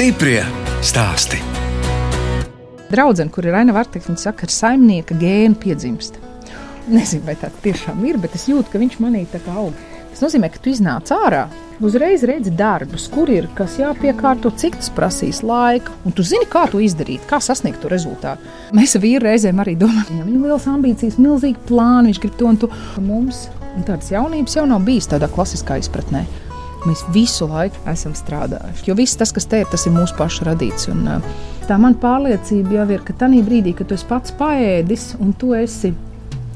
Stiprie stāsti. Draudzene, kur ir Aina Vārtiņa, viņa saka, ka saimnieka gēna piedzimst. Nezinu, vai tā tiešām ir, bet es jūtu, ka viņš manī tā kā aug. Tas nozīmē, ka tu iznāc ārā. Uzreiz redzi darbus, kur ir kas jāpiekārto, cik tas prasīs laika. Un tu zini, kā to izdarīt, kā sasniegt to rezultātu. Mēs ar vīru reizēm arī domājam, viņam ir liels ambīcijas, milzīgi plāni, viņš grib to un to. Mums un tādas jaunības jau nav bijis tādā klasiskā izpratnē. Mēs visu laiku esam strādājuši. Jo viss tas, kas te ir, tas ir mūsu pašu radīts. Un, tā man pārliecība jau ir, ka tajā brīdī, kad tu esi pats paēdis un tu esi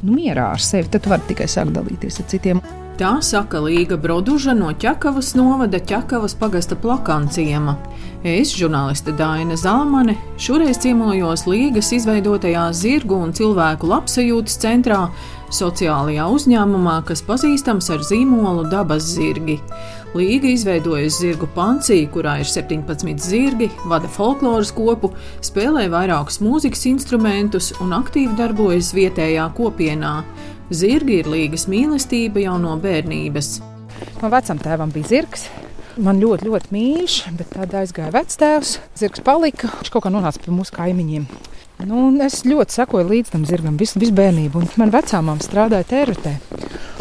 nu, mierā ar sevi, tad tu vari tikai sākt dalīties ar citiem. Tā saka Līga Broduža no Čakavas novada Čakavas pagasta plakanciema. Es, žurnāliste Daina Zāmane, šoreiz ciemojos Līgas izveidotajā zirgu un cilvēku labsajūtas centrā, sociālajā uzņēmumā, kas pazīstams ar zīmolu dabas zirgi. Līga izveidojas zirgu pancī, kurā ir 17 zirgi, vada folkloras kopu, spēlē vairākus mūzikas instrumentus un aktīvi darbojas vietējā kopienā. Zirgi ir līgas mīlestība jau no bērnības. Man vecam tēvam bija zirgs. Man ļoti, ļoti mīļš, bet tad aizgāja vectēvs. Zirgs palika. Viņš kaut kā nonāca pie mūsu kaimiņiem. Nu, es ļoti sekoju līdz tam zirgam, visu, visu bērnību. Manā vecāmā strādāja tērvetē.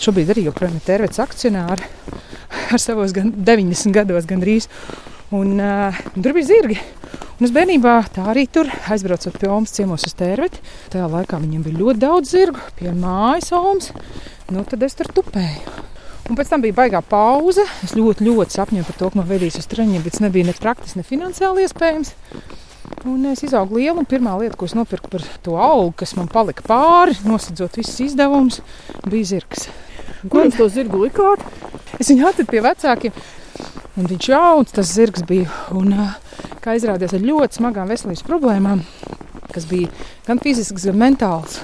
Šobrīd arī joprojām ir tērvetes akcionāri ar savos gan 90 gados gandrīz. Un, uh, tur bija zirgi. Un es bērnībā tā arī tur aizbraucot pie Omas ciemos uz tērveti. Tajā laikā viņiem bija ļoti daudz zirgu pie mājas Omas. Nu, tad es tur tupēju. Un pēc tam bija baigā pauze. Es ļoti, ļoti sapņoju par to, ka man vedīs uz treniņiem, bet tas nebija ne praktiski, ne finansiāli iespējams. Un es izaugu lielu, un pirmā lieta, ko es nopirku par to augu, kas man palika pāri, nosacot visus izdevumus, bija zirgs. Kur jūs to zirgu likāt? Es viņu atradu pie vecākiem. Un viņš jauns, tas zirgs bija. Un, kā izrādījās, ar ļoti smagām veselības problēmām, kas bija gan fizisks, gan mentāls.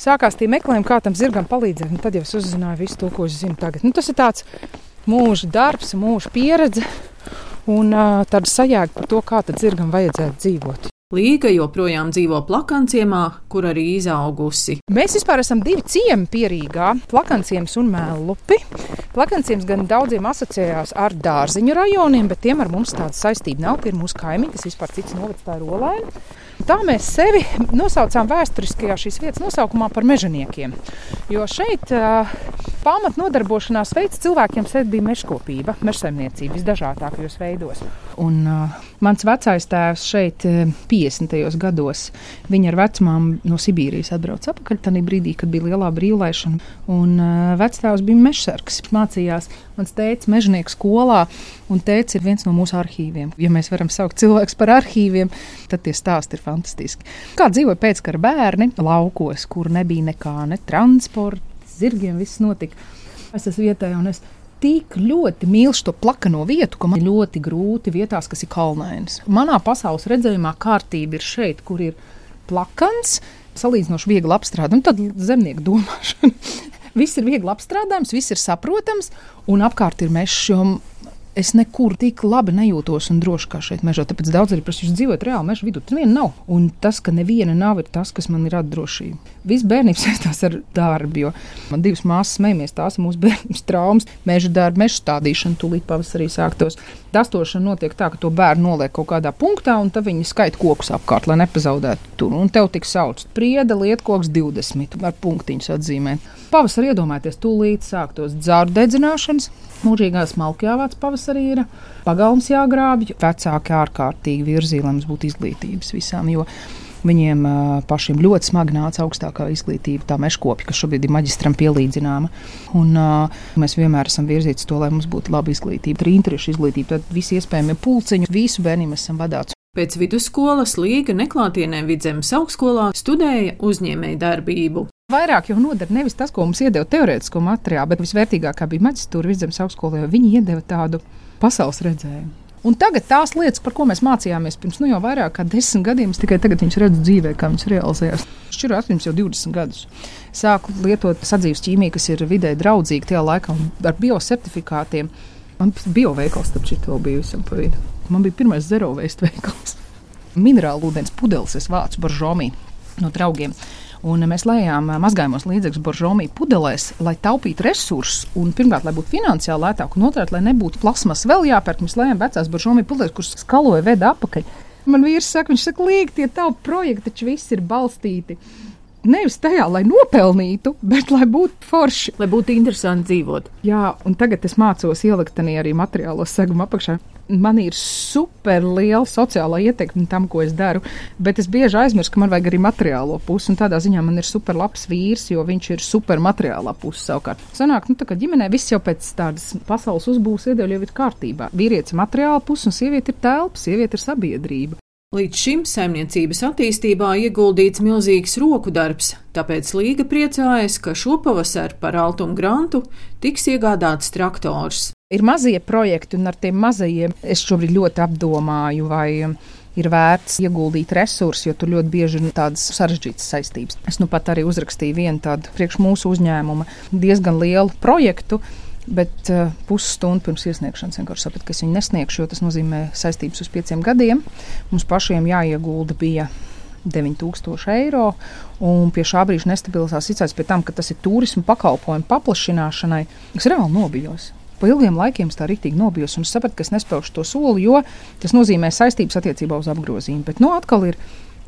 Sākās tie meklējumi, kā tam zirgam palīdzēt. Tad jau es uzzināju visu to, ko es zinu tagad. Nu, tas ir tāds mūža darbs, mūža pieredze un uh, tāda sajēga par to, kā tad zirgam vajadzētu dzīvot. Līga joprojām dzīvo plakanciemā, kur arī izaugusi. Mēs vispār esam divi ciemi pierīgā - plakanciems un mēlupi. Plakanciems gan daudziem asociējās ar dārziņu rajoniem, bet tiem ar mums tāda saistība nav. Tie ir mūsu kaimiņi, kas vispār cits novads tā ir olēna. Tā mēs sevi nosaucām vēsturiskajā šīs vietas nosaukumā par mežoniekiem. Jo šeit uh, pamat nodarbošanās veids cilvēkiem bija mežkopība, mežsaimniecība visdažādākajos veidos. Un, uh, mans vecais tēvs šeit 50. gados, viņa ar vecmām no Sibīrijas atbrauca atpakaļ tajā brīdī, kad bija lielā brīvlaišana. Un uh, vectēvs bija mežsargs, mācījās mans tēvs mežnieku skolā, un tēvs ir viens no mūsu arhīviem. Ja mēs varam saukt cilvēkus par arhīviem, tad tie stāsti ir fantastiski. Kā dzīvoja pēckara bērni laukos, kur nebija nekā, ne transporta, zirgiem viss notika. Es esmu vietējā un es tik ļoti mīlu šo plakano vietu, ka man ļoti grūti vietās, kas ir kalnainas. Manā pasaules redzējumā kārtība ir šeit, kur ir plakans, salīdzinoši viegli apstrādājams, tad zemnieku domāšana. viss ir viegli apstrādājams, viss ir saprotams, un apkārt ir mežs es nekur tik labi nejūtos un droši kā šeit mežā. Tāpēc daudz arī prasa, jūs dzīvojat reāli meža vidū. Tur neviena nav. Un tas, ka neviena nav, ir tas, kas man ir atdrošība. Viss bērnības saistās ar darbu, jo man divas māsas smējamies, tās ir mūsu bērnības traumas, meža darba, meža stādīšana, tūlīt pavasarī sāktos. Dastošana notiek tā, ka to bērnu noliek kaut kādā punktā, un tad viņi skaita kokus apkārt, lai nepazaudētu tur. Un tev tik sauc prieda lietkoks 20 ar punktiņus atzīmēt. Pavasarī iedomājieties, tūlīt sāktos dzāru dedzināšanas Mūžīgā smalki jāvāc pavasarī ir pagalms jāgrābj. Vecāki ārkārtīgi virzīja, lai mums būtu izglītības visām. Viņiem pašiem ļoti smagi nāca augstākā izglītība, tā meškopja, kas šobrīd ir maģistram pielīdzināma. Un, uh, mēs vienmēr esam virzīti to, lai mums būtu laba izglītība, arī interešu izglītība, tad visi iespējamie pulciņi, visu bērniem esam vadāts. Pēc vidusskolas Līga neklātienē Vidzemes augstskolā studēja uzņēmēju darbību. Vairāk jau noder nevis tas, ko mums iedeva teorētisko materiālu, bet visvērtīgākā bija maģistrāta vidzemes augstskolā, jo viņi iedeva tādu pasaules redzējumu. Un tagad tās lietas, par ko mēs mācījāmies pirms nu, jau vairāk kā desmit gadiem, tikai tagad redzu dzīvē, kā viņas realizējās. Šķiru atmiņas jau 20 gadus. Sāku lietot sadzīves ķīmiju, kas ir vidē draudzīga tajā laikā, ar biocertifikātiem. Man bija bioveikals, starp citu, bija visam pa vidu. Man bija pirmais zero waste veikals. Minerālu ūdens pudeles es vācu baržomī no draugiem. Un mēs lējām mazgājumos līdzekļus boržomī pudelēs, lai taupītu resursus. Un pirmkārt, lai būtu finansiāli lētāk, un otrkārt, lai nebūtu plasmas vēl jāpērk. Mēs lējām vecās boržomī pudeles, kuras skaloja veda apakaļ. Man vīrs saka, viņš saka, liek, tie tavu projekti taču viss ir balstīti nevis tajā, lai nopelnītu, bet lai būtu forši. Lai būtu interesanti dzīvot. Jā, un tagad es mācos ielikt arī materiālo segumu apakšā. Man ir super liela sociālā ietekme tam, ko es daru, bet es bieži aizmirstu, ka man vajag arī materiālo pusi. Tādā ziņā man ir super labs vīrs, jo viņš ir super materiālā puse savukārt. Sanāk, nu, tā kā ģimenē viss jau pēc tādas pasaules uzbūves iedeļu jau ir kārtībā. Vīrietis ir materiāla puse un sieviete ir telpa, sieviete ir sabiedrība. Līdz šim saimniecības attīstībā ieguldīts milzīgs roku darbs, tāpēc Līga priecājas, ka šopavasar par Altumu grantu tiks iegādāts traktors. Ir mazie projekti, un ar tiem mazajiem es šobrīd ļoti apdomāju, vai ir vērts ieguldīt resursus, jo tur ļoti bieži ir tādas sarežģītas saistības. Es nu pat arī uzrakstīju vienu tādu priekš mūsu uzņēmuma diezgan lielu projektu Bet uh, pusstundu pirms iesniegšanas vienkārši sapratu, ka es viņu nesniegšu, jo tas nozīmē saistības uz pieciem gadiem. Mums pašiem jāiegulda bija 9000 eiro. Pie šā brīža nestabilizās situācijas, pie tam, ka tas ir turismu pakalpojumu paplašināšanai, es reāli nobijos. Pa ilgiem laikiem tā rītīgi nobijos, un sapratu, ka es nespēju to soli, jo tas nozīmē saistības attiecībā uz apgrozījumu. Bet nu, atkal ir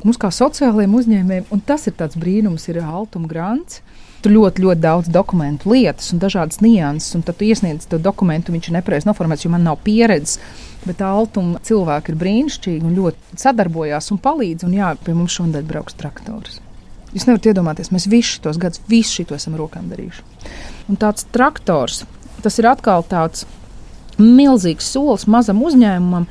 mums kā sociālajiem uzņēmējiem, un tas ir tāds brīnums, ir Altuma grants tur ļoti, ļoti daudz dokumentu lietas un dažādas nianses. Un tad tu iesniedz to dokumentu, viņš ir nepareizi noformēts, jo man nav pieredzes. Bet Altuma cilvēki ir brīnišķīgi un ļoti sadarbojās un palīdz. Un jā, pie mums šodien brauks traktors. Jūs nevarat iedomāties, mēs visus tos gadus, visu šo esam rokām darījuši. Un tāds traktors, tas ir atkal tāds milzīgs solis mazam uzņēmumam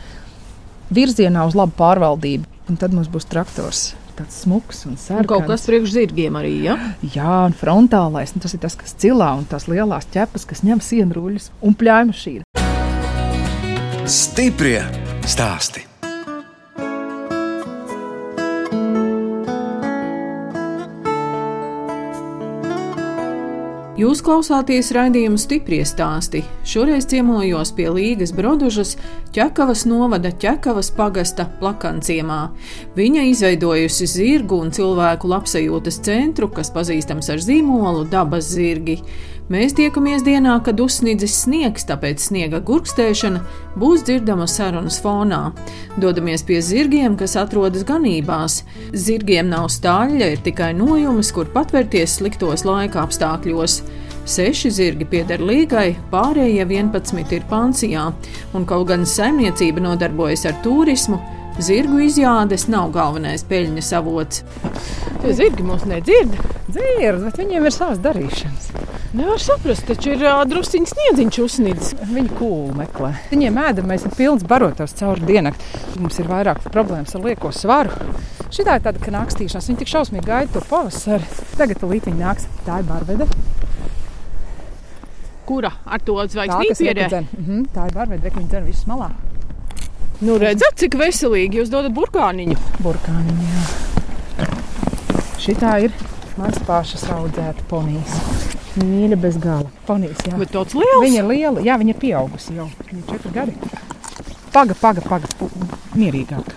virzienā uz labu pārvaldību. Un tad mums būs traktors tāds smuks un sarkans. Un kaut kas priekš zirgiem arī, ja? Jā, un frontālais, nu, tas ir tas, kas cilā un tās lielās ķepas, kas ņem sienruļus un pļājumašīnu. Stiprie stāsti! Jūs klausāties raidījumu stipri stāstī. Šoreiz ciemojos pie Līgas Brodužas, Čekavas novada Čekavas pagasta plakanciemā. Viņa izveidojusi zirgu un cilvēku labsajūtas centru, kas pazīstams ar zīmolu dabas zirgi. Mēs tiekamies dienā, kad uzsnidzis sniegs, tāpēc sniega gurkstēšana būs dzirdama sarunas fonā. Dodamies pie zirgiem, kas atrodas ganībās. Zirgiem nav stāļa, ir tikai nojums, kur patvērties sliktos laika apstākļos. Seši zirgi pieder līgai, pārējie 11 ir pansijā, un kaut gan saimniecība nodarbojas ar turismu, zirgu izjādes nav galvenais peļņas avots. Tie zirgi mums nedzird, dzird, bet viņiem ir savas darīšanas. Nevar saprast, taču ir uh, drusciņš sniedziņš uzsnīdis. Viņi kūlu meklē. Viņiem ēdamais ir pilns barotos cauri dienai. Mums ir vairāk problēmas ar lieko svaru. Šī tā ir tāda knakstīšanās. Viņi tik šausmīgi gaida to pavasari. Tagad līdzi nāks. Tā ir barbede. Kura ar to zvaigznīti ir? Mm -hmm, tā ir barbede, viņa dzen visu malā. Nu, redzat, cik veselīgi jūs dodat burkāniņu. Burkāniņu, jā. Šī tā ir mans pašas audzēta ponijas. Mīļa bez gala. Ponijas, jā. Bet tāds liels? Viņa ir liela, jā, viņa ir pieaugusi jau. Viņa ir četri gadi. Paga, paga, paga, mierīgāk.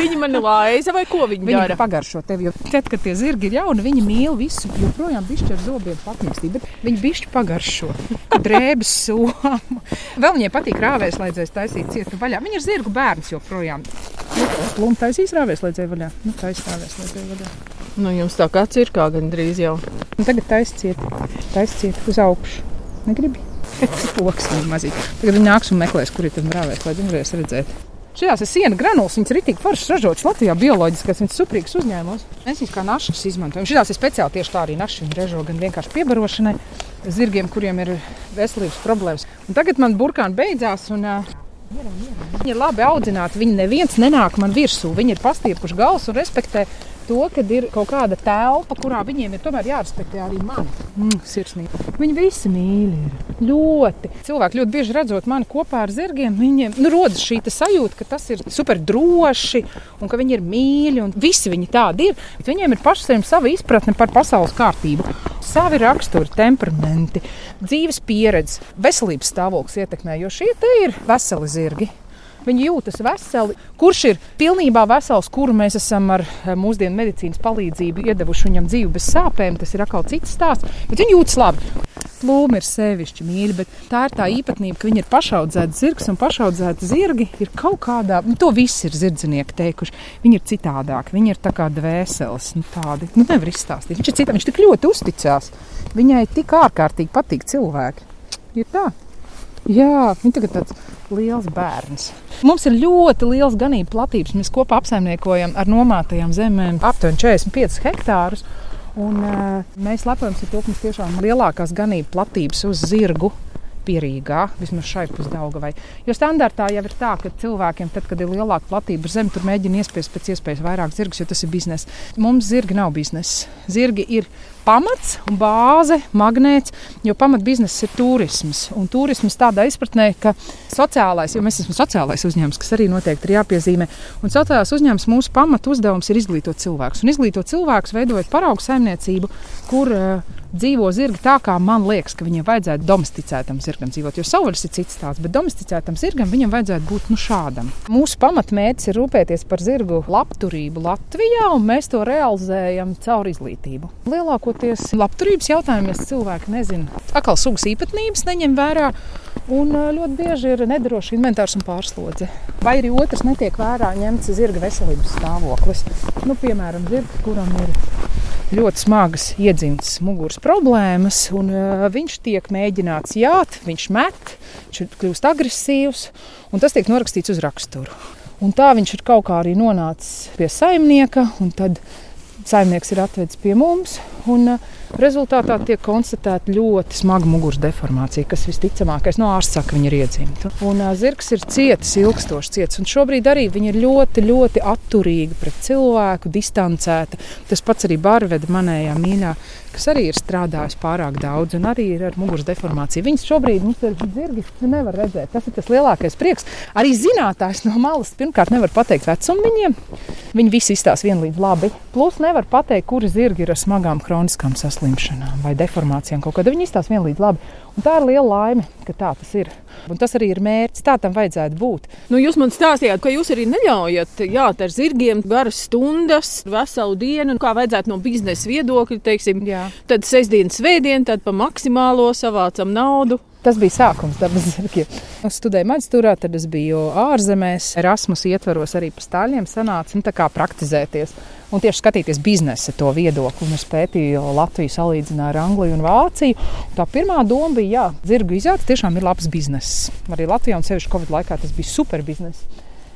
Viņi man ir laiza vai ko viņi, viņi dara? Viņi pagaršo tevi, tad, kad tie zirgi ir jauni, viņi mīl visu, joprojām bišķi ar zobiem pakņemstī, bet viņi bišķi pagaršo. Drēbes somu. Vēl viņiem patīk rāvēs, laidzēs taisīt cietu vaļā. Viņi ir zirgu bērns joprojām. Nu, Plūm taisīs rāvēs, laidzēja vaļā. Nu, taisīs rāvēs, laidzēja vaļā. Nu, jums tā kā cirkā gandrīz jau. Un tagad taisiet, taisiet uz augšu. Negribi? Poks viņa mazīgi. Tagad viņi nāks un meklēs, kur ir tad rāvēs, lai viņi varēs redzēt. Šajās ir siena granulas, viņas ir rītīgi foršas ražotas Latvijā, bioloģiskās, viņas suprīgas uzņēmumos. Mēs viņus kā našas izmantojam. Šīs ir speciāli tieši tā arī. Viņi ražo gan vienkārši piebarošanai, zirgiem, kuriem ir veselības problēmas. Un tagad man burkāni beidzās. Un, uh, Viņi ir labi audzināti. Viņi neviens nenāk man virsū. Viņi ir pastiepuši galvas un respektē to, ka ir kaut kāda telpa, kurā viņiem ir tomēr jārespektē arī mani. Mm, sirsnīgi. Viņi visi mīl. Ir. Ļoti. Cilvēki ļoti bieži redzot mani kopā ar zirgiem, viņiem nu, rodas šī sajūta, ka tas ir super droši un ka viņi ir mīļi. Visi viņi tādi ir. Bet viņiem ir pašiem sava izpratne par pasaules kārtību. Savi raksturi, temperamenti, dzīves pieredze, veselības stāvoklis ietekmē, jo šie ir veseli zirgi. Viņi jūtas veseli. Kurš ir pilnībā vesels, kuru mēs esam ar eh, mūsdienu medicīnas palīdzību iedevuši viņam dzīvi bez sāpēm, tas ir atkal cits stāsts. Bet viņi jūtas labi. Plūmi ir sevišķi mīļi, bet tā ir tā īpatnība, ka viņi ir pašaudzēti zirgs un pašaudzēti zirgi ir kaut kādā, nu, to visi ir zirdznieki teikuši. Viņi ir citādāki, viņi ir tā kā dvēseles, nu, tādi, nu, nevar izstāstīt. Viņš ir citā, viņš tik ļoti uzticās. Viņai tik ārkārtīgi patīk cilvēki. Ir tā. Jā, viņa tagad tāds liels bērns. Mums ir ļoti liels ganību platības. Mēs kopā apsaimniekojam ar nomātajām zemēm aptuveni 45 hektārus. Un, uh, mēs lepojamies ar to, ka mums tiešām ir lielākās ganību platības uz zirgu. Pierīgā, vismaz šai pusdaugavai. Jo standartā jau ir tā, ka cilvēkiem, tad, kad ir lielāka platība zeme, tur mēģina iespiest pēc iespējas vairāk zirgus, jo tas ir biznesa. Mums zirgi nav biznesa. Zirgi ir pamats un bāze, magnēts, jo pamatbizness ir turisms. Un turisms tādā izpratnē, ka sociālais, jo mēs esam sociālais uzņēmums, kas arī noteikti ir jāpiezīmē, un sociālais uzņēmums mūsu pamatu uzdevums ir izglītot cilvēkus. Un izglītot cilvēkus, veidojot paraugu saimniecību, kur uh, dzīvo zirgi tā, kā man liekas, ka viņiem vajadzētu domesticētam zirgam dzīvot. Jo savvaļas ir cits tāds, bet domesticētam zirgam viņam vajadzētu būt nu, šādam. Mūsu pamatmērķis ir rūpēties par zirgu labturību Latvijā, un mēs to realizējam caur izglītību. Lielākoties labturības jautājumus cilvēki nezina. Atkal sugas īpatnības neņem vērā. Un ļoti bieži ir nedrošs inventārs un pārslodze. Vai arī otrs netiek vērā ņemts zirga veselības stāvoklis. Nu, piemēram, zirgs, kuram ir ļoti smagas iedzimtas muguras problēmas, un uh, viņš tiek mēģināts jāt, viņš met, viņš kļūst agresīvs, un tas tiek norakstīts uz raksturu. Un tā viņš ir kaut kā arī nonācis pie saimnieka, un tad saimnieks ir atvedis pie mums. Un, uh, Rezultātā tiek konstatēta ļoti smaga muguras deformācija, kas visticamākais no ārsta saka, viņa ir iedzimta. Un zirgs ir cietis, ilgstoši cietis. Un šobrīd arī viņa ir ļoti, ļoti atturīga pret cilvēku, distancēta. Tas pats arī Bārveda manējā mīļā kas arī ir strādājis pārāk daudz un arī ir ar muguras deformāciju. Viņas šobrīd mums ir zirgi, nu nevar redzēt. Tas ir tas lielākais prieks. Arī zinātājs no malas pirmkārt nevar pateikt vecumu viņiem. Viņi visi izstāsta vienlīdz labi. Plus nevar pateikt, kuri zirgi ir ar smagām kroniskām saslimšanām vai deformācijām. Kādā viņi izstāsta vienlīdz labi. Un tā ir liela laime, ka tā tas ir. Un tas arī ir mērķis. Tā tam vajadzētu būt. Nu, jūs man stāstījāt, ka jūs arī neļaujat jāt ar zirgiem garas stundas, veselu dienu, kā vajadzētu no biznesa viedokļa. Teiksim, Jā. tad sestdienas, svētdien, tad pa maksimālo savācam naudu. Tas bija sākums dabas zirgiem. Es studēju maģistrā, tad es biju ārzemēs, Erasmus ietvaros arī pa stāļiem sanāca kā praktizēties un tieši skatīties biznesa to viedokli. Un es pētīju Latviju, salīdzināju ar Angliju un Vāciju. Tā pirmā doma bija, ka zirgu izjāts tiešām ir labs bizness. Arī Latvijā un sevišķi Covid laikā tas bija super bizness.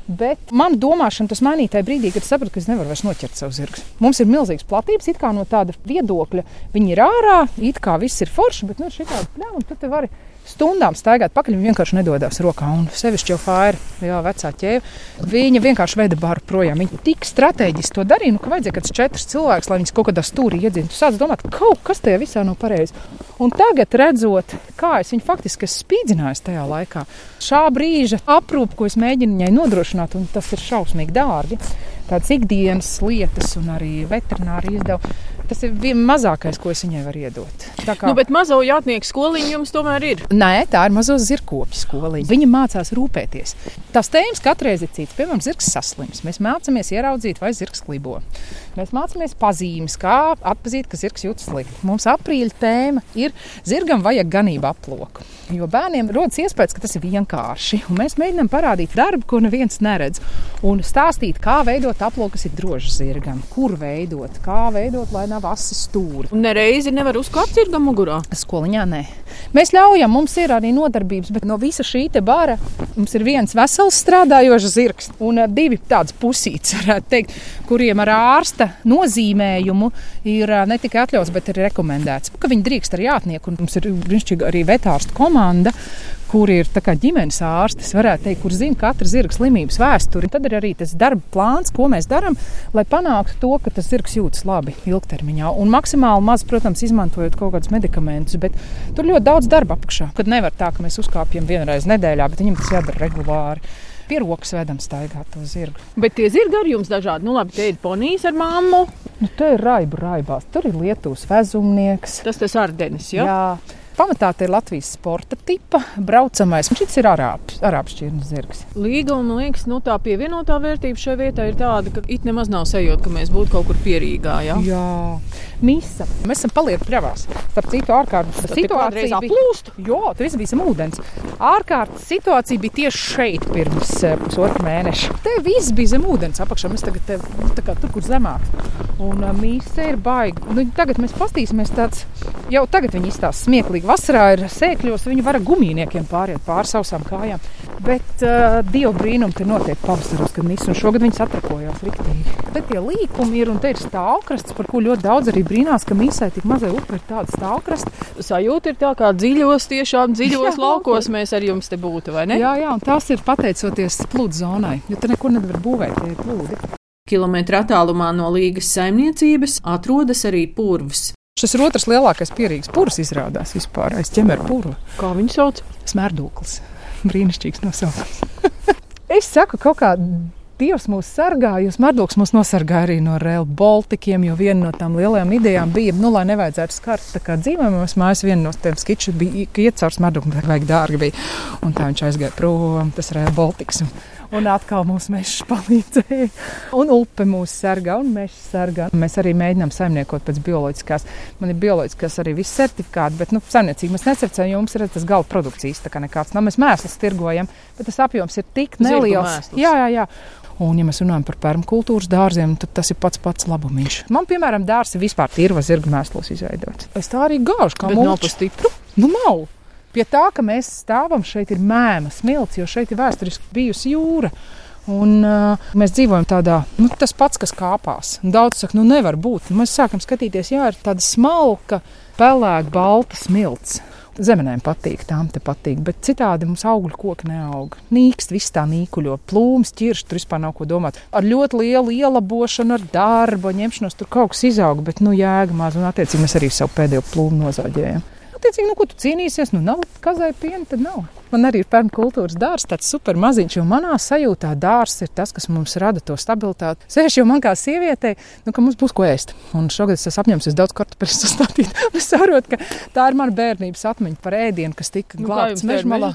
Bet manā domāšana tas mainīja tajā brīdī, kad sapratu, ka es nevaru vairs noķert savu zirgu. Mums ir milzīgs platības, it kā no tāda viedokļa. Viņi ir ārā, it kā viss ir forši, bet nu, šī tāda pļāva, un tu vari stundām staigāt pakaļ. Viņa vienkārši nedodas rokā. Un sevišķi jau Fāra, jā, vecā ķēve, viņa vienkārši veda baru projām. Viņa tik strateģiski to darīja, nu, ka vajadzēja kāds četrs cilvēks, lai viņas kaut kādā stūrī iedzītu. Tu sāc domāt, ka kaut kas tajā visā nav pareizi. Un tagad, redzot, kā es viņu faktiski spīdzināju tajā laikā, šā brīža aprūpe, ko es mēģinu viņai nodrošināt, un tas ir šausmīgi dārgi. Tādas ikdienas lietas un arī veterināri izdevumi Tas ir mazākais, ko es viņai varu iedot. Kā... Nu, bet mazo jātnieku skoliņu jums tomēr ir. Nē, tā ir mazo zirgkopju skoliņa. Viņa mācās rūpēties. Tās tēmas katreiz ir citas. Piemēram, zirgs saslims. Mēs mācāmies ieraudzīt, vai zirgs klibo. Mēs mācāmies pazīmes, kā atzīt, ka zirgs jūtas slikti. Mums aprīļa tēma ir zirgam vajag ganību aploku. Jo bērniem rodas iespējas, ka tas ir vienkārši. Mēs mēģinām parādīt darbu, ko neviens neredz. Un stāstīt, kā veidot aploku, kas ir drošs zirgam, kur veidot, kā veidot, lai nav asi stūri. Un nereizi nevar uzkāpt zirgam mugurā. Skoliņā nē. Mēs ļaujam, mums ir arī nodarbības, bet no visa šī bara mums ir viens vesels strādājošs zirgs un eh, divi tādas pusītes, varētu teikt, kuriem ar ārsta nozīmējumu ir ne tikai atļauts, bet arī rekomendēts, ka viņi drīkst arī jātnieku. Un mums ir arī vetārsta komanda, kur ir ģimenes ārstis, varētu teikt, kur zina katra zirga slimības vēsturi. Tad ir arī tas darba plāns, ko mēs darām, lai panāktu to, ka tas zirgs jūtas labi ilgtermiņā. Un maksimāli maz, protams, izmantojot kaut kādus medikamentus, bet tur ļoti daudz darba apakšā. Kad nevar tā, ka mēs uzkāpjam vienreiz nedēļā, bet viņam tas jādara regulāri pie rokas vedam staigāt to zirgu. Bet tie zirgi arī jums dažādi. Nu, labi, te ir ponijas ar mammu. Nu, te ir raiba raibās. Tur ir Lietuvas vezumnieks. Tas tas Ardenis, ja? jā. Pamatā tā ir Latvijas sporta tipa braucamais. Šis ir arābs, arābs šķirnes zirgs. Līga un man liekas, nu, tā pievienotā vērtība šai vietai ir tāda, ka it nemaz nav sajūta, ka mēs būtu kaut kur pierīgā. Ja? Jā, misa. Mēs esam palieku pļavās. Starp citu, ārkārtas situācija plūst. Jā, tur bija zem ūdens. Ārkārtas situācija bija tieši šeit pirms uh, pusotra mēneša. Te viss bija zem ūdens apakšā. Mēs tagad te, nu, kā, tur, kur zemāk. Un mīsa ir baigi. Nu, tagad mēs pastīsimies tāds, jau tagad viņi izstāsta smieklīgi. Vasarā ir sēkļos, viņi var ar gumijniekiem pāriet pāri sausām kājām. Bet uh, dievu brīnumi te notiek pavasaros, kad nīs, un šogad viņas atrakojās riktīgi. Te tie līkumi ir, un te ir stāvkrasts, par ko ļoti daudz arī brīnās, ka mīsai tik mazai upe ir tāda stāvkrasta. Sajūta ir tā kā dziļos, tiešām dziļos laukos mēs ar jums te būtu, vai ne? Jā, jā, un tas ir pateicoties plūdu zonai, jo te nekur nevar būvēt, tie plūdi. Kilometra attālumā no līgas saimniecības atrodas arī purvs. Šis ir otrs lielākais pierīgs pūrs izrādās vispār aiz ķemera pūra. Kā viņu sauc? Smērdūklis. Brīnišķīgs nosaukums. es saku kaut kā. Dievs mūs sargā, jo Smērdūks mūs nosargāja arī no Rail Baltikiem, jo viena no tām lielajām idejām bija, nu, lai nevajadzētu skart tā kā dzīvojamos mājas, viena no tiem skičiem bija, ka iet caur Smērdūku, bet vajag dārgi bija. Un tā viņš aizgāja prom, tas Rail Baltiks. Un un atkal mums mežs palīdzēja. Un upe mūs sargā, un mežs sargā. Mēs arī mēģinām saimniekot pēc bioloģiskās. Man ir bioloģiskās arī viss certifikāti, bet nu, saimniecīgi mēs necercējam, jo mums ir tas gala produkts īsti nekāds. Nav mēs mēslus tirgojam, bet tas apjoms ir tik neliels. Jā, jā, jā. Un, ja mēs runājam par permakultūras dārziem, tad tas ir pats pats labumiņš. Man, piemēram, dārsts ir vispār tīra zirga mēslos izveidots. Es tā arī gāžu, kā mūžā. Nav pa stipru? Nu, nav. Pie tā, ka mēs stāvam šeit, ir mēma smilts, jo šeit ir vēsturiski bijusi jūra. Un, uh, mēs dzīvojam tādā, nu, tas pats, kas kāpās. Daudz saka, nu, nevar būt. Un mēs sākam skatīties, jā, ir tāda smalka, pelēka, balta smilts. Zemenēm patīk, tām te patīk, bet citādi mums augļu koki neaug. Nīkst, viss tā nīkuļo, plūms, ķirš, tur vispār nav ko domāt. Ar ļoti lielu ielabošanu, ar darbu, ņemšanos tur kaut kas izaug, bet, nu, jēga maz, un attiecīgi mēs arī savu pēdējo plūmu nozāģējam attiecīgi, nu, ko tu cīnīsies, nu, nav kazai piena, tad nav. Man arī ir permakultūras dārsts, tāds super maziņš, jo manā sajūtā dārsts ir tas, kas mums rada to stabilitāti. Sēž jau man kā sievietei, nu, ka mums būs ko ēst. Un šogad es esmu apņēmis daudz kartupeļu sastādīt. es saprotu, ka tā ir mana bērnības atmiņa par ēdienu, kas tika nu, glābts meža malā.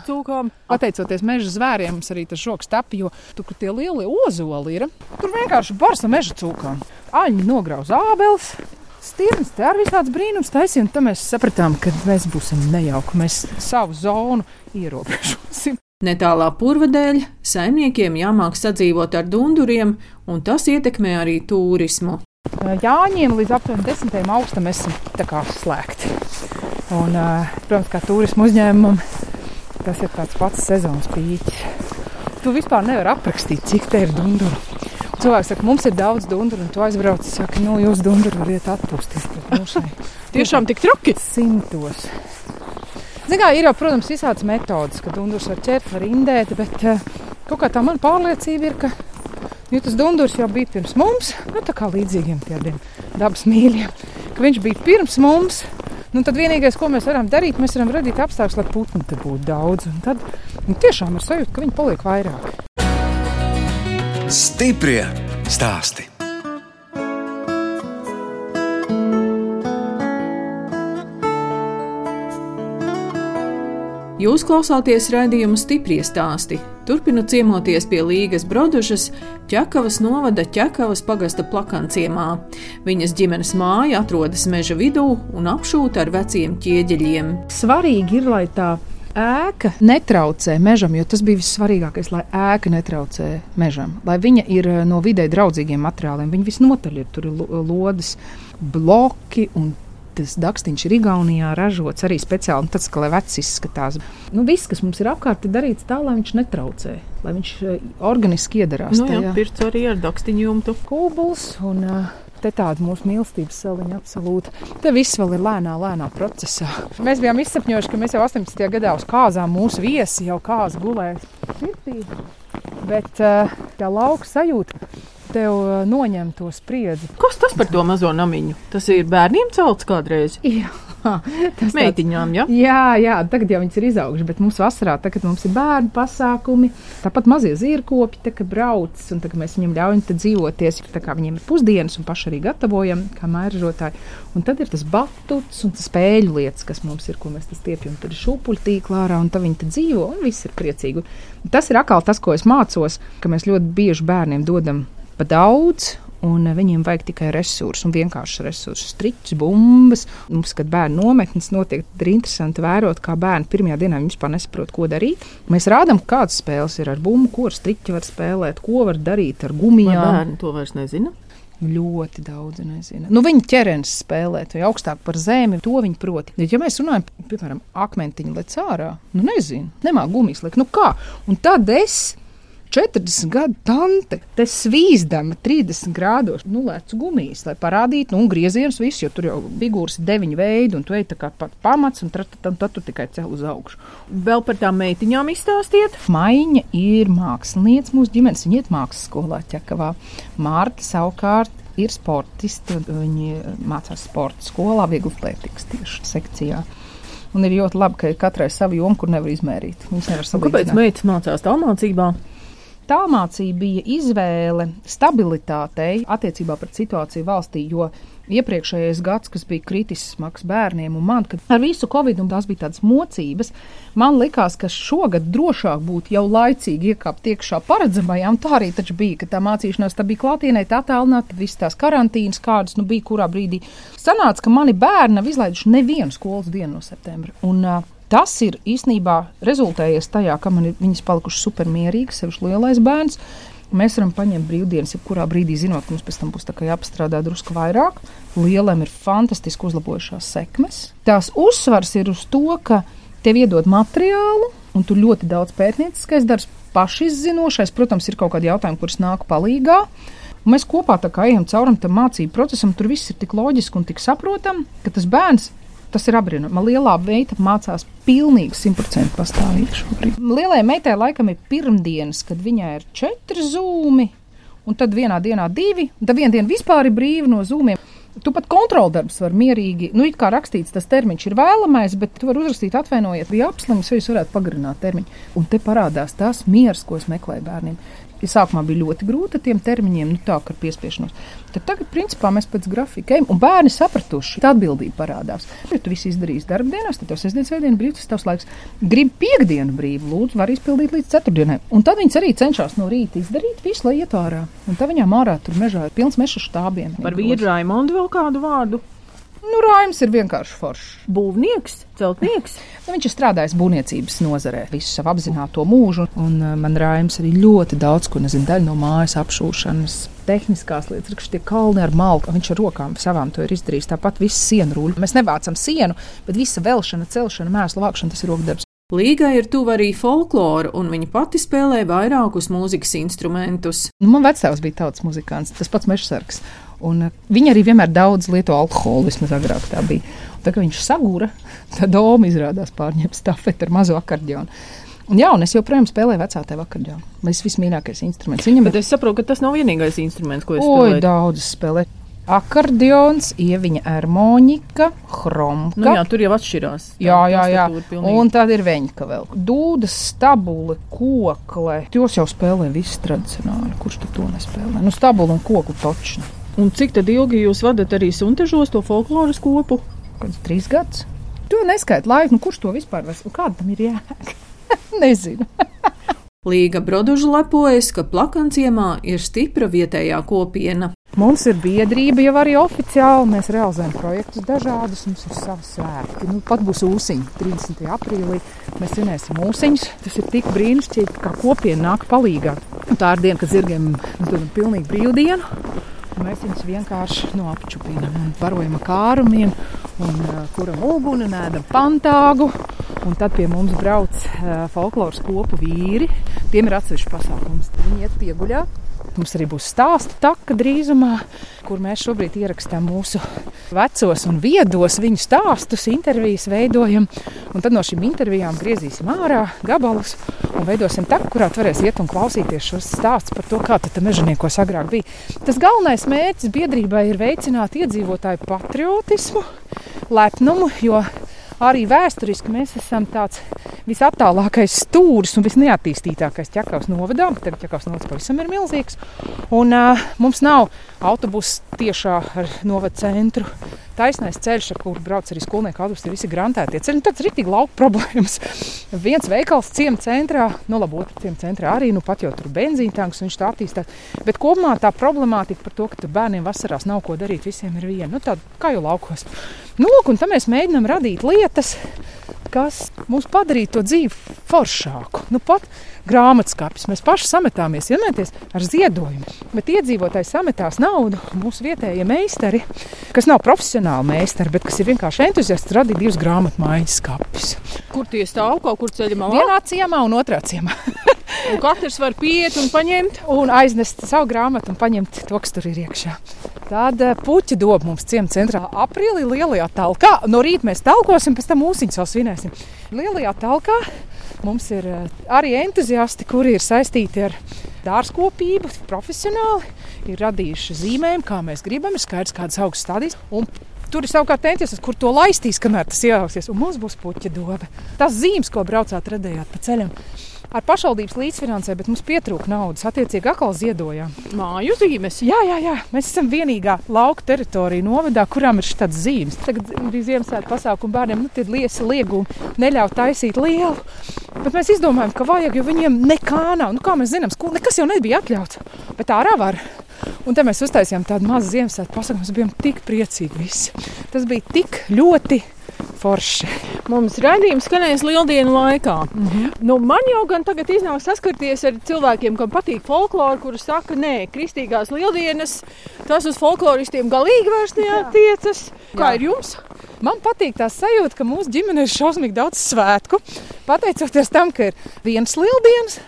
Pateicoties meža zvēriem, mums arī tas žoks tapi, jo tur, kur tie lielie ozoli ir, tur vienkārši barsa meža cūkām. Aņi nograuz ābeles, Stirns te ar visādas brīnums taisīja, tad mēs sapratām, ka mēs būsim nejauki. Mēs savu zonu ierobežosim. Netālā purva dēļ saimniekiem jāmāk sadzīvot ar dunduriem, un tas ietekmē arī turismu. Jāņiem līdz aptuveni 10. augustam esam slēgti. Un, protams, kā turismu uzņēmumam, tas ir tāds pats sezonas pīķis. Tu vispār nevari aprakstīt, cik te ir dunduru. Cilvēks saka, mums ir daudz dunduru, un tu aizbrauc, saka, nu, jūs dunduru varat atpūsties. Tiešām tik traki? Simtos. Zinām, ir jau, protams, visādas metodas, ka dundurs var ķert, var indēt, bet uh, kaut kā tā mana pārliecība ir, ka jo tas dundurs jau bija pirms mums, nu, tā kā līdzīgiem tādiem dabas mīļiem, ka viņš bija pirms mums. Nu, tad vienīgais, ko mēs varam darīt, mēs varam radīt apstākļus, lai putnu te būtu daudz. Un tad nu, tiešām ir sajūta, ka viņi paliek vairāk. Stiprie stāsti. Jūs klausāties raidījuma stipri stāstī. Turpinu ciemoties pie Līgas Brodušas, Čakavas novada Čakavas pagasta plakanciemā. Viņas ģimenes māja atrodas meža vidū un apšūta ar veciem ķieģeļiem. Svarīgi ir, lai tā ēka netraucē mežam, jo tas bija vissvarīgākais, lai ēka netraucē mežam, lai viņa ir eh, no vidē draudzīgiem materiāliem. Viņa visnotaļ ir tur lodes, bloki un tas dakstiņš ir Igaunijā ražots arī speciāli. Nu, tas, ka lai vecs izskatās. Nu, viss, kas mums ir apkārt, ir darīts tā, lai viņš netraucē, lai viņš eh, organiski iedarās. Nu, jā, pirts arī ar dakstiņu jumtu. Kūbuls un uh, Te tāda mūsu mīlestības saliņa absolūti. Te viss vēl ir lēnā, lēnā procesā. Mēs bijām izsapņojuši, ka mēs jau 18. gadā uz kāzām mūsu viesi jau kāzu gulēs sirdī. Bet tā lauka sajūta tev noņem to spriedzi. Kas tas par to mazo namiņu? Tas ir bērniem celts kādreiz. Jā. Tas Meitiņām, ja? Jā, jā, tagad jau viņas ir izaugušas, bet mums vasarā, tagad mums ir bērnu pasākumi, tāpat mazie zirkopi, tā kā brauc, un tā, mēs viņiem ļaujam dzīvoties, tā kā viņiem ir pusdienas un paši arī gatavojam, kā mēržotāji. Un tad ir tas batuts un tas spēļu lietas, kas mums ir, ko mēs stiepjam, tad ir šūpuļu tīklā ārā, un tad viņi dzīvo, un viss ir priecīgi. Tas ir atkal tas, ko es mācos, ka mēs ļoti bieži bērniem dodam pa daudz, Un viņiem vajag tikai resursus, un vienkārši resursus, striķus, bumbas. Mums, kad bērnu nometnes notiek, ir interesanti vērot, kā bērni pirmajā dienā vispār nesaprot, ko darīt. Mēs rādām, kādas spēles ir ar bumbu, ko ar striķi var spēlēt, ko var darīt ar gumijām. Vai bērni to vairs nezina. Ļoti daudz nezina. Nu, viņa ķermenis spēlēt, vai augstāk par zemi, to viņa prot. Ja mēs runājam, piemēram, akmentiņu lec ārā, nu nezinu, nemā gumijas likt. Nu kā? Un tad es 40 gadu tante, te svīzdama 30 grādos, nu, lēcu gumijas, lai parādītu, nu, griezienus visu, jo tur jau figūras ir deviņi veidi, un tu ej tā kā pat pamats, un tad, tu tikai cel uz augšu. Vēl par tām meitiņām izstāstiet. Maiņa ir mākslinieca mūsu ģimenes, viņa iet mākslas skolā ķekavā. Mārta savukārt ir sportisti, viņi mācās sporta skolā, viegli atlētikas tieši sekcijā. Un ir ļoti labi, ka ir katrai sava joma, kur nevar izmērīt. Nevar. Kāpēc meitas mācās tālmācībā? Tālmācība bija izvēle stabilitātei attiecībā pret situāciju valstī, jo iepriekšējais gads, kas bija kritisks smags bērniem un man, kad ar visu covid un tās bija tādas mocības, man likās, ka šogad drošāk būtu jau laicīgi iekāpt iekšā paredzamajā, un tā arī taču bija, ka tā mācīšanās tā bija klātienē, tā tālināta, visas tās karantīnas, kādas nu bija kurā brīdī. Sanāca, ka mani bērni nav izlaiduši nevienu skolas dienu no septembra. Un, uh, Tas ir īstenībā rezultējies tajā, ka man ir viņas palikušas supermierīgas, sevišķi lielais bērns. Mēs varam paņemt brīvdienas, jebkurā brīdī zinot, ka mums pēc tam būs jāpastrādā drusku vairāk. Lielam ir fantastiski uzlabojušās sekmes. Tās uzsvars ir uz to, ka tev iedod materiālu, un tur ļoti daudz pētnieciskais darbs, pašizzinošais. Protams, ir kaut kādi jautājumi, kurus nāk palīdzīgā. Mēs kopā ejam cauri tam mācību procesam. Tur viss ir tik loģiski un tik saprotami, ka tas bērns Tas ir apbrīnojami. Lielā veida mācās pilnīgi simtprocentīgi pastāvīgi šobrīd. Lielai meitai laikam ir pirmdienas, kad viņai ir četri zūmi, un tad vienā dienā divi, un tad viena diena vispār ir brīva no zūmiem. Tu pat kontroldarbs var mierīgi, nu, it kā rakstīts, tas termiņš ir vēlamais, bet tu vari uzrakstīt, atvainojiet, bija apslims, vai jūs varētu pagarināt termiņu. Un te parādās tās miers, ko es meklēju bērniem. Sākumā bija ļoti grūti ar tiem termiņiem, nu tā kā ar piespiešanos. Tad tagad, principā, mēs pēc grafika ejam, un bērni sapratuši, tā atbildība parādās. Ja tu viss izdarīsi darbdienās, tad tev sestdienas svētdiena brīvs, tas tavs laiks. Gribi piekdienu brīvu, lūdzu, var izpildīt līdz ceturtdienai. Un tad viņas arī cenšas no rīta izdarīt visu, lai iet ārā. Un tad viņām ārā tur mežā ir pilns meža štābiem. Par vīru Raimondu vēl kādu vārdu? Nu, Raims ir vienkārši foršs. Būvnieks, celtnieks. Nu, viņš ir strādājis būvniecības nozarē visu savu apzināto mūžu, un uh, man Raims arī ļoti daudz, ko nezinu, daļa no mājas apšūšanas. Tehniskās lietas, kas tie kalni ar malku, viņš ar rokām savām to ir izdarījis. Tāpat viss sienu rūļi. Mēs nevācam sienu, bet visa velšana, celšana, mēslu vākšana, tas ir rokdarbs. Līgai ir tuva arī folklora, un viņa pati spēlē vairākus mūzikas instrumentus. Nu, man vecāks bija tautas muzikants, tas pats mežsargs. Un uh, viņa arī vienmēr daudz lieto alkoholu, vismaz agrāk tā bija. Un tā kā viņš sagūra, tad Doma izrādās pārņemt stafeti ar mazo akordionu. Un, jā, un es joprojām spēlēju vecāku akordionu. Tas ir vismīļākais instruments. Viņam Bet es saprotu, ka tas nav vienīgais instruments, ko es spēlēju. Oi, daudz spēlēju. Akordions, ieviņa harmonika, chromka. Nu jā, tur jau atšķirās. Tā, jā, jā, jā. Un tad ir veņka vēl. Dūdas, stabuli, kokle. Jūs jau spēlējat visu tradicionāli. Kurš to nespēlē? Nu, stabuli un koku točni. Un cik ilgi jūs vadat arī suntežos to folkloras kopu? Kāds trīs gadus. To neskaidrs laiku, nu kurš to vispār var? Kāda tam ir jēga? Nezinu. Līga Broduža lepojas, ka plakanciemā ir stipra vietējā kopiena. Mums ir biedrība jau arī oficiāli. Mēs realizējam projektus dažādus. Mums ir savs svētki. Nu, pat būs ūsiņi 30. aprīlī. Mēs svinēsim ūsiņus. Tas ir tik brīnišķīgi, kā kopiena nāk palīgā. Tā ir diena, kad zirgiem ir pilnīgi brīvdiena. Mēs viņus vienkārši no apčupinām un barojam ar kārumiem, un uh, kuram uguni, nēdam pantāgu. Un tad pie mums brauc uh, folkloras kopu vīri. Tiem ir atsevišķs pasākums. Viņi iet pieguļā Mums arī būs stāstu taka drīzumā, kur mēs šobrīd ierakstām mūsu vecos un viedos viņu stāstus, intervijas veidojam. Un tad no šīm intervijām griezīsim ārā gabalus un veidosim taku, kurā varēs iet un klausīties šos stāstus par to, kā tas mežoniekos agrāk bija. Tas galvenais mērķis biedrībai ir veicināt iedzīvotāju patriotismu, lepnumu, jo arī vēsturiski mēs esam tāds visattālākais stūris un visneattīstītākais ķekavas novadā. Tagad ķekavas novads pavisam ir milzīgs. Un uh, mums nav autobusu tiešā ar novada centru. Taisnais ceļš, ar kuru brauc arī skolnieku autobusi, ir visi grantētie ceļi. Nu, tāds tik lauka problēmas. Viens veikals ciemata centrā, nu labi, otrs ciemata centrā arī, nu pat jau tur benzīna tanks, viņš tā attīstās. Bet kopumā tā problemātika par to, ka bērniem vasarās nav ko darīt, visiem ir viena. Nu, tāda kā jau laukos. Nu, lūk, un tam mēs mēģinām radīt lietas, kas mums padarītu to dzīvi foršāku. Nu, pat grāmatskapis mēs paši sametāmies, iedomājieties, ar ziedojumu. Bet iedzīvotāji sametās naudu, mūsu vietējie meistari, kas nav profesionāli meistari, bet kas ir vienkārši entuziasti, radīja divus grāmatmaiņas skapus. Kur tie stāv kaut kur ceļā? Vienā ciemā un otrā ciemā. un katrs var pieiet un paņemt. Un aiznest savu grāmatu un paņemt to, kas tur ir iekšā. Tāda puķa doba mums ciemata centrā aprīlī lielajā talkā. No rīta mēs talkosim, pēc tam mūsiņus vēl svinēsim. Lielajā talkā mums ir eh, arī entuziasti, kuri ir saistīti ar dārzkopību, profesionāli. Ir radījuši zīmējumu, kā mēs gribam, ir skaidrs, kādas augstas stādīs. Un Tur ir savukārt tēties, kur to laistīs, kamēr tas ienāksies. Un mums būs puķa doba. Tas zīmes, ko braucāt, redzējāt pa ceļam ar pašvaldības līdzfinansē, bet mums pietrūka naudas. Attiecīgi, atkal ziedojām. Māju zīmes. Jā, jā, jā. Mēs esam vienīgā lauka teritorija novadā, kurām ir šāds zīmes. Tagad bija Ziemassvētku pasākumu bērniem, nu, tie liesi liegumi neļauj taisīt lielu. Bet mēs izdomājām, ka vajag, jo viņiem nekā nav. Nu, kā mēs zinām, nekas jau nebija atļauts, bet ārā var. Un te mēs uztaisījām tādu mazu Ziemassvētku pasākumu. Mēs bijām tik priecīgi visi. Tas bija tik ļoti forši. Mums raidījums skanēs lieldienu laikā. Mm -hmm. nu, man jau gan tagad iznāk saskarties ar cilvēkiem, kam patīk folklore, kurus saka, nē, kristīgās lieldienas, tas uz folkloristiem galīgi vairs neatiecas. Kā ir jums? Man patīk tā sajūta, ka mūsu ģimenē ir šausmīgi daudz svētku. Pateicoties tam, ka ir vienas lieldienas,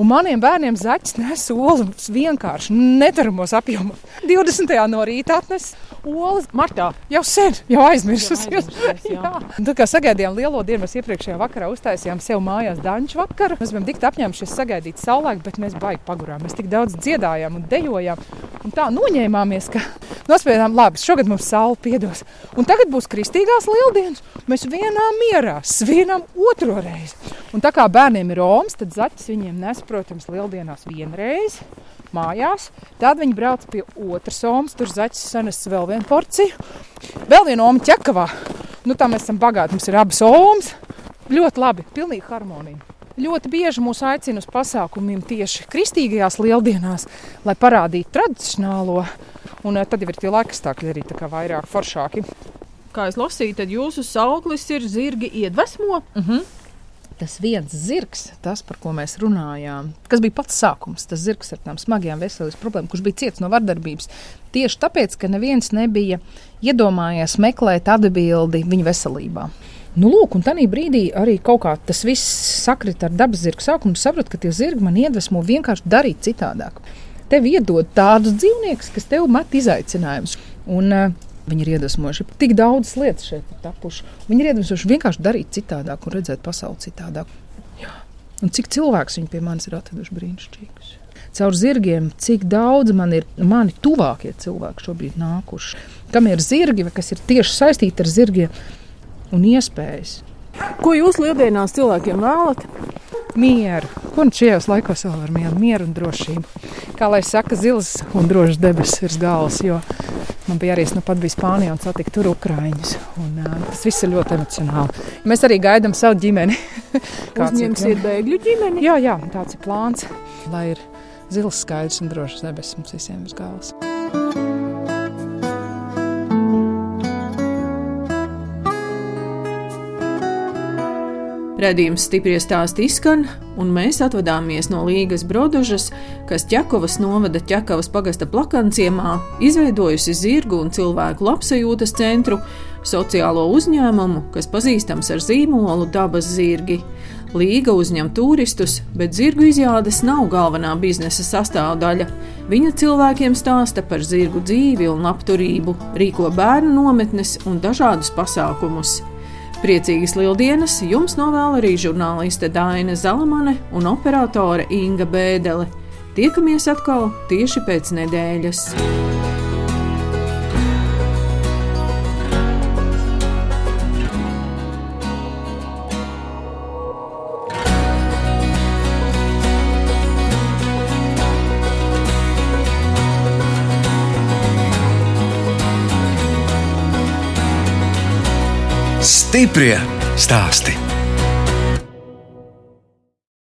Un maniem bērniem zaķis nes olas vienkārši netaramos apjomos. 20. no rīta atnes olas. Martā jau sen, jau aizmirsusies. Tad, kā sagaidījām lielo dienu, mēs iepriekšējā vakarā uztaisījām sev mājās danču vakaru. Mēs bijām tik apņēmušies sagaidīt saulēku, bet mēs baigi pagurām. Mēs tik daudz dziedājām un dejojām. Un tā noņēmāmies, ka nospiedām, labi, šogad mums saule piedos. Un tagad būs kristīgās lieldienas. Mēs vienā mierā svinam otro reizi. Un tā kā bērniem ir omas, tad zaķis viņiem nes protams, lieldienās vienreiz mājās. Tad viņi brauc pie otras omas, tur zaķis sanes vēl vienu porciju. Vēl viena oma ķekavā. Nu, tā mēs esam bagāti, mums ir abas omas. Ļoti labi, pilnīgi harmonija. Ļoti bieži mūs aicina uz pasākumiem tieši kristīgajās lieldienās, lai parādītu tradicionālo. Un eh, tad jau ir tie laikstākļi arī vairāk foršāki. Kā es lasīju, tad jūsu sauklis ir zirgi iedvesmo. Uh mhm. -huh tas viens zirgs, tas, par ko mēs runājām, kas bija pats sākums, tas zirgs ar tām smagajām veselības problēmām, kurš bija ciets no vardarbības. Tieši tāpēc, ka neviens nebija iedomājies meklēt atbildi viņa veselībā. Nu, lūk, un tajā brīdī arī kaut kā tas viss sakrita ar dabas zirgu sākumu. Sapratu, ka tie zirgi man iedvesmo vienkārši darīt citādāk. Tev iedod tādus dzīvniekus, kas tev met izaicinājumus. Un, uh, Viņi ir iedvesmojuši. Tik daudz lietas šeit ir tapušas. Viņi ir iedvesmojuši vienkārši darīt citādāk un redzēt pasauli citādāk. Jā. Un cik cilvēks viņi pie manis ir atraduši brīnišķīgus. Caur zirgiem, cik daudz man ir mani tuvākie cilvēki šobrīd nākuši, kam ir zirgi, kas ir tieši saistīti ar zirgiem un iespējas. Ko jūs lieldienās cilvēkiem vēlat? Mieru. Un šajos laikos vēl ar mieru, mieru un drošību. Kā lai saka, zils un drošs debesis virs galvas. Jo Man bija arī, nu, pat bija Spānijā un satika tur ukrāņus. Un, uh, tas viss ir ļoti emocionāli. Mēs arī gaidām savu ģimeni. Uzņemsiet bēgļu ģimeni? Jā, jā, tāds ir plāns, lai ir zils, skaidrs un drošs debesis mums visiem uz galvas. Radījums stipri stāsti izskan, un mēs atvadāmies no Līgas Brodužas, kas Ķekovas novada Ķekavas pagasta plakanciemā, izveidojusi zirgu un cilvēku labsajūtas centru, sociālo uzņēmumu, kas pazīstams ar zīmolu dabas zirgi. Līga uzņem turistus, bet zirgu izjādes nav galvenā biznesa sastāvdaļa. Viņa cilvēkiem stāsta par zirgu dzīvi un labturību, rīko bērnu nometnes un dažādus pasākumus. Priecīgas lieldienas jums novēl arī žurnāliste Dāna Zalamane un operātore Inga Bēdele. Tiekamies atkal tieši pēc nedēļas. Stiprie stāsti.